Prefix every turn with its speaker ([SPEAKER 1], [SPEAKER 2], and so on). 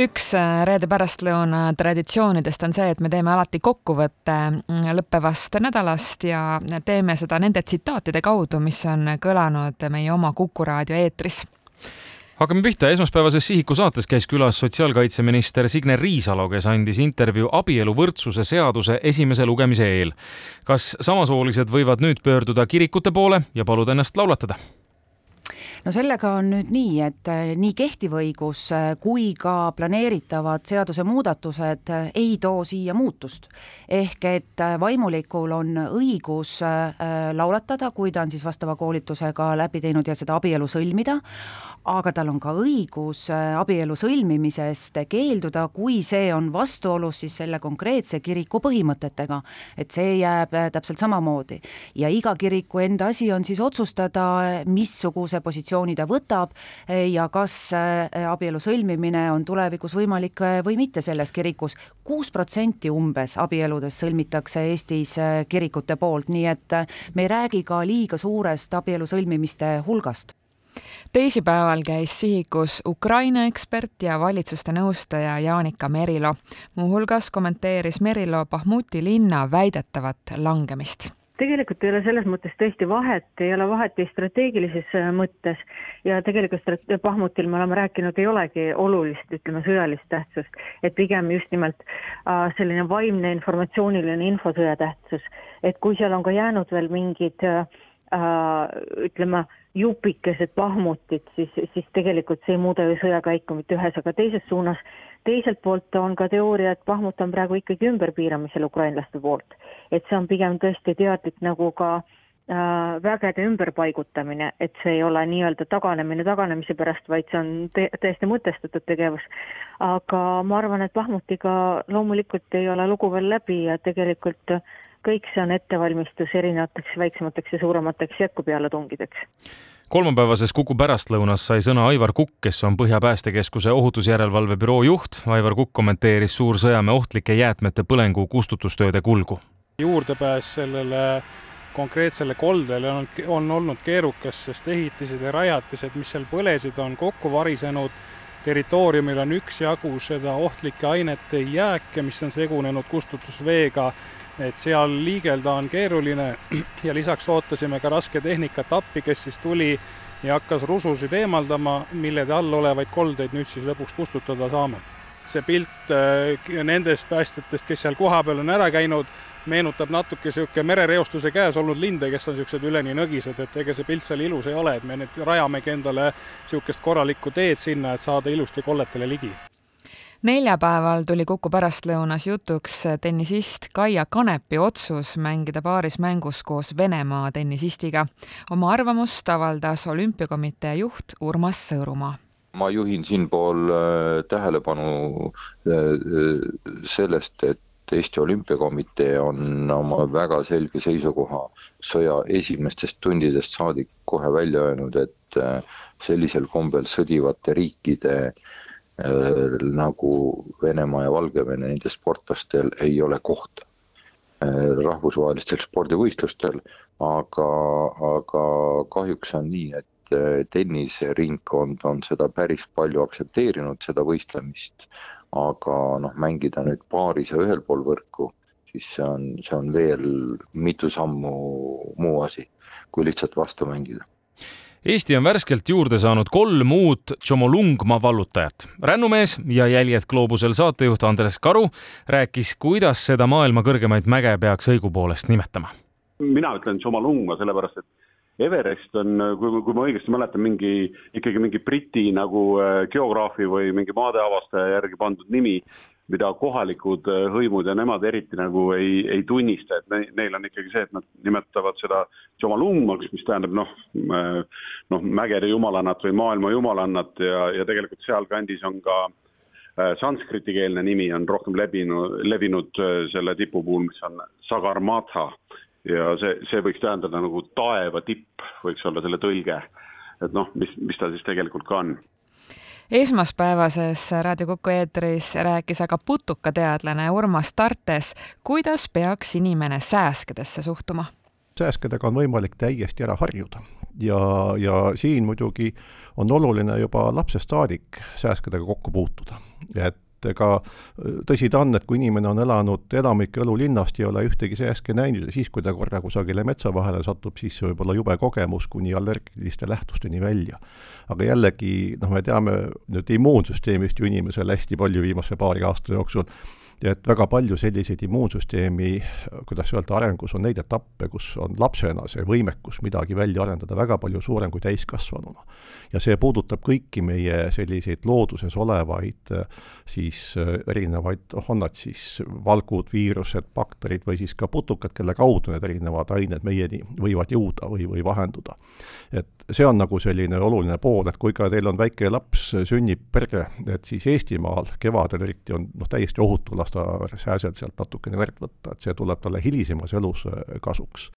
[SPEAKER 1] üks äh, reede pärastlõuna traditsioonidest on see, et me teeme alati kokkuvõtte mm, lõppevast nädalast ja teeme seda nende tsitaatide kaudu, mis on kõlanud meie oma Kuku raadio eetris
[SPEAKER 2] hakkame pihta, esmaspäevases Sihiku saates käis külas sotsiaalkaitseminister Signe Riisalo, kes andis intervjuu abieluvõrdsuse seaduse esimese lugemise eel. kas samasoolised võivad nüüd pöörduda kirikute poole ja paluda ennast laulatada?
[SPEAKER 3] No sellega on nüüd nii, et äh, nii kehtiv õigus äh, kui ka planeeritavad seadusemuudatused äh, ei too siia muutust. ehk et vaimulikul on õigus laulatada, kui ta on siis vastava koolitusega läbi teinud ja seda abielu sõlmida, aga tal on ka õigus abielu sõlmimisest keelduda, kui see on vastuolus siis selle konkreetse kiriku põhimõtetega. et see jääb täpselt samamoodi ja iga kiriku enda asi on siis otsustada, missuguse positsiooni positsiooni ta võtab eh, ja kas eh, abielu sõlmimine on tulevikus võimalik eh, või mitte selles kirikus. kuus protsenti umbes abieludest sõlmitakse Eestis kirikute poolt, nii et me ei räägi ka liiga suurest abielu sõlmimiste hulgast
[SPEAKER 1] teisipäeval käis sihikus Ukraina ekspert ja valitsuste nõustaja Jaanika Merilo. muuhulgas kommenteeris Merilo Bahmuti linna väidetavat langemist
[SPEAKER 4] tegelikult ei ole selles mõttes tõesti vahet, ei ole vahet ei strateegilises äh, mõttes. Ja tegelikult strate-, Bahmutil me oleme rääkinud, ei olegi olulist, ütleme, sõjalist tähtsust, et pigem just nimelt äh, selline vaimne informatsiooniline infosõja tähtsus, et kui seal on ka jäänud veel mingid äh, ütleme, jupikesed Bahmutit, siis, siis tegelikult see ei muuda ju sõjakäiku mitte ühes ega teises suunas teiselt poolt on ka teooria, et Bahmut on praegu ikkagi ümberpiiramisel ukrainlaste poolt. et see on pigem tõesti teadlik nagu ka äh, vägede ümberpaigutamine, et see ei ole nii-öelda taganemine taganemise pärast, vaid see on te täiesti mõtestatud tegevus. aga ma arvan, et Bahmutiga loomulikult ei ole lugu veel läbi ja tegelikult kõik see on ettevalmistus erinevateks väiksemateks ja suuremateks jätkupealetungideks
[SPEAKER 2] kolmapäevases Kuku pärastlõunas sai sõna Aivar Kukk, kes on Põhja päästekeskuse ohutusjärelevalve büroo juht. Aivar Kukk kommenteeris Suur-Sõjamäe ohtlike jäätmete põlengu kustutustööde kulgu.
[SPEAKER 5] juurdepääs sellele konkreetsele koldele on, on olnud keerukas, sest ehitised ja rajatised, mis seal põlesid, on kokku varisenud. Territooriumil on üksjagu seda ohtlike ainete jääke, mis on segunenud kustutusveega et seal liigelda on keeruline ja lisaks ootasime ka rasketehnikat appi, kes siis tuli ja hakkas rususid eemaldama, millede all olevaid koldeid nüüd siis lõpuks kustutada saame. See pilt äh, nendest päästjatest, kes seal kohapeal on ära käinud, meenutab natuke niisugune merereostuse käes olnud linde, kes on niisugused üleni nõgised, et ega see pilt seal ilus ei ole, et me nüüd rajamegi endale niisugust korralikku teed sinna, et saada ilusti kolletele ligi
[SPEAKER 1] neljapäeval tuli Kuku pärastlõunas jutuks tennisist Kaia Kanepi otsus mängida paarismängus koos Venemaa tennisistiga. oma arvamust avaldas olümpiakomitee juht Urmas Sõõrumaa
[SPEAKER 6] ma juhin siinpool äh, tähelepanu äh, sellest, et Eesti Olümpiakomitee on oma väga selge seisukoha sõja esimestest tundidest saadik kohe välja öelnud, et äh, sellisel kombel sõdivate riikide äh, Äh, nagu Venemaa ja Valgevene, nendel sportlastel ei ole kohta äh, rahvusvahelistel spordivõistlustel, aga, aga kahjuks on nii, et äh, tenniseringkond on seda päris palju aktsepteerinud, seda võistlemist, aga noh, mängida nüüd paaris ja ühel pool võrku, siis see on, see on veel mitu sammu muu asi, kui lihtsalt vastu mängida
[SPEAKER 2] Eesti on värskelt juurde saanud kolm uut Tšomolungma vallutajat. rännumees ja Jäljed gloobusel saatejuht Andres Karu rääkis, kuidas seda maailma kõrgemaid mäge peaks õigupoolest nimetama.
[SPEAKER 7] mina ütlen Tšomolungma sellepärast, et Everest on, kui, kui ma õigesti mäletan, mingi, ikkagi mingi Briti nagu äh, geograafi või mingi maadeavastaja järgi pandud nimi mida kohalikud äh, hõimud ja nemad eriti nagu ei, ei tunnista, et ne, neil on ikkagi see, et nad nimetavad seda Jomalungmaks, mis tähendab noh, noh, mägede jumalannat või maailma jumalannat ja, ja tegelikult sealkandis on ka äh, sanskriti-keelne nimi on rohkem levinud, levinud äh, selle tipu puhul, mis on Sagarmatha ja see, see võiks tähendada nagu taeva tipp, võiks olla selle tõlge. et noh, mis, mis ta siis tegelikult ka on
[SPEAKER 1] esmaspäevases Raadio Kuku eetris rääkis aga putukateadlane Urmas Tartes, kuidas peaks inimene sääskedesse suhtuma.
[SPEAKER 8] sääskedega on võimalik täiesti ära harjuda. ja, ja siin muidugi on oluline juba lapsest saadik sääskedega kokku puutuda. et ega tõsi ta on, et kui inimene on elanud enamik elu linnast ei ole ühtegi sääske näinud ja siis, kui ta korra kusagile metsa vahele satub, siis see võib olla jube kogemus kuni allergiliste lähtusteni välja. aga jällegi, noh, me teame nüüd immuunsüsteemist ju inimesel hästi palju viimase paari aasta jooksul, ja et väga palju selliseid immuunsüsteemi, kuidas öelda, arengus on neid etappe, kus on lapsena see võimekus midagi välja arendada väga palju suurem kui täiskasvanuna. ja see puudutab kõiki meie selliseid looduses olevaid siis erinevaid, on nad siis valgud, viirused, bakterid või siis ka putukad, kelle kaudu need erinevad ained meieni võivad jõuda või, või vahenduda. et see on nagu selline oluline pool, et kui ka teil on väike laps, sünnib perre, et siis Eestimaal kevadel eriti on noh, täiesti ohutu lasta sääsel sealt natukene verd võtta, et see tuleb talle hilisemas elus kasuks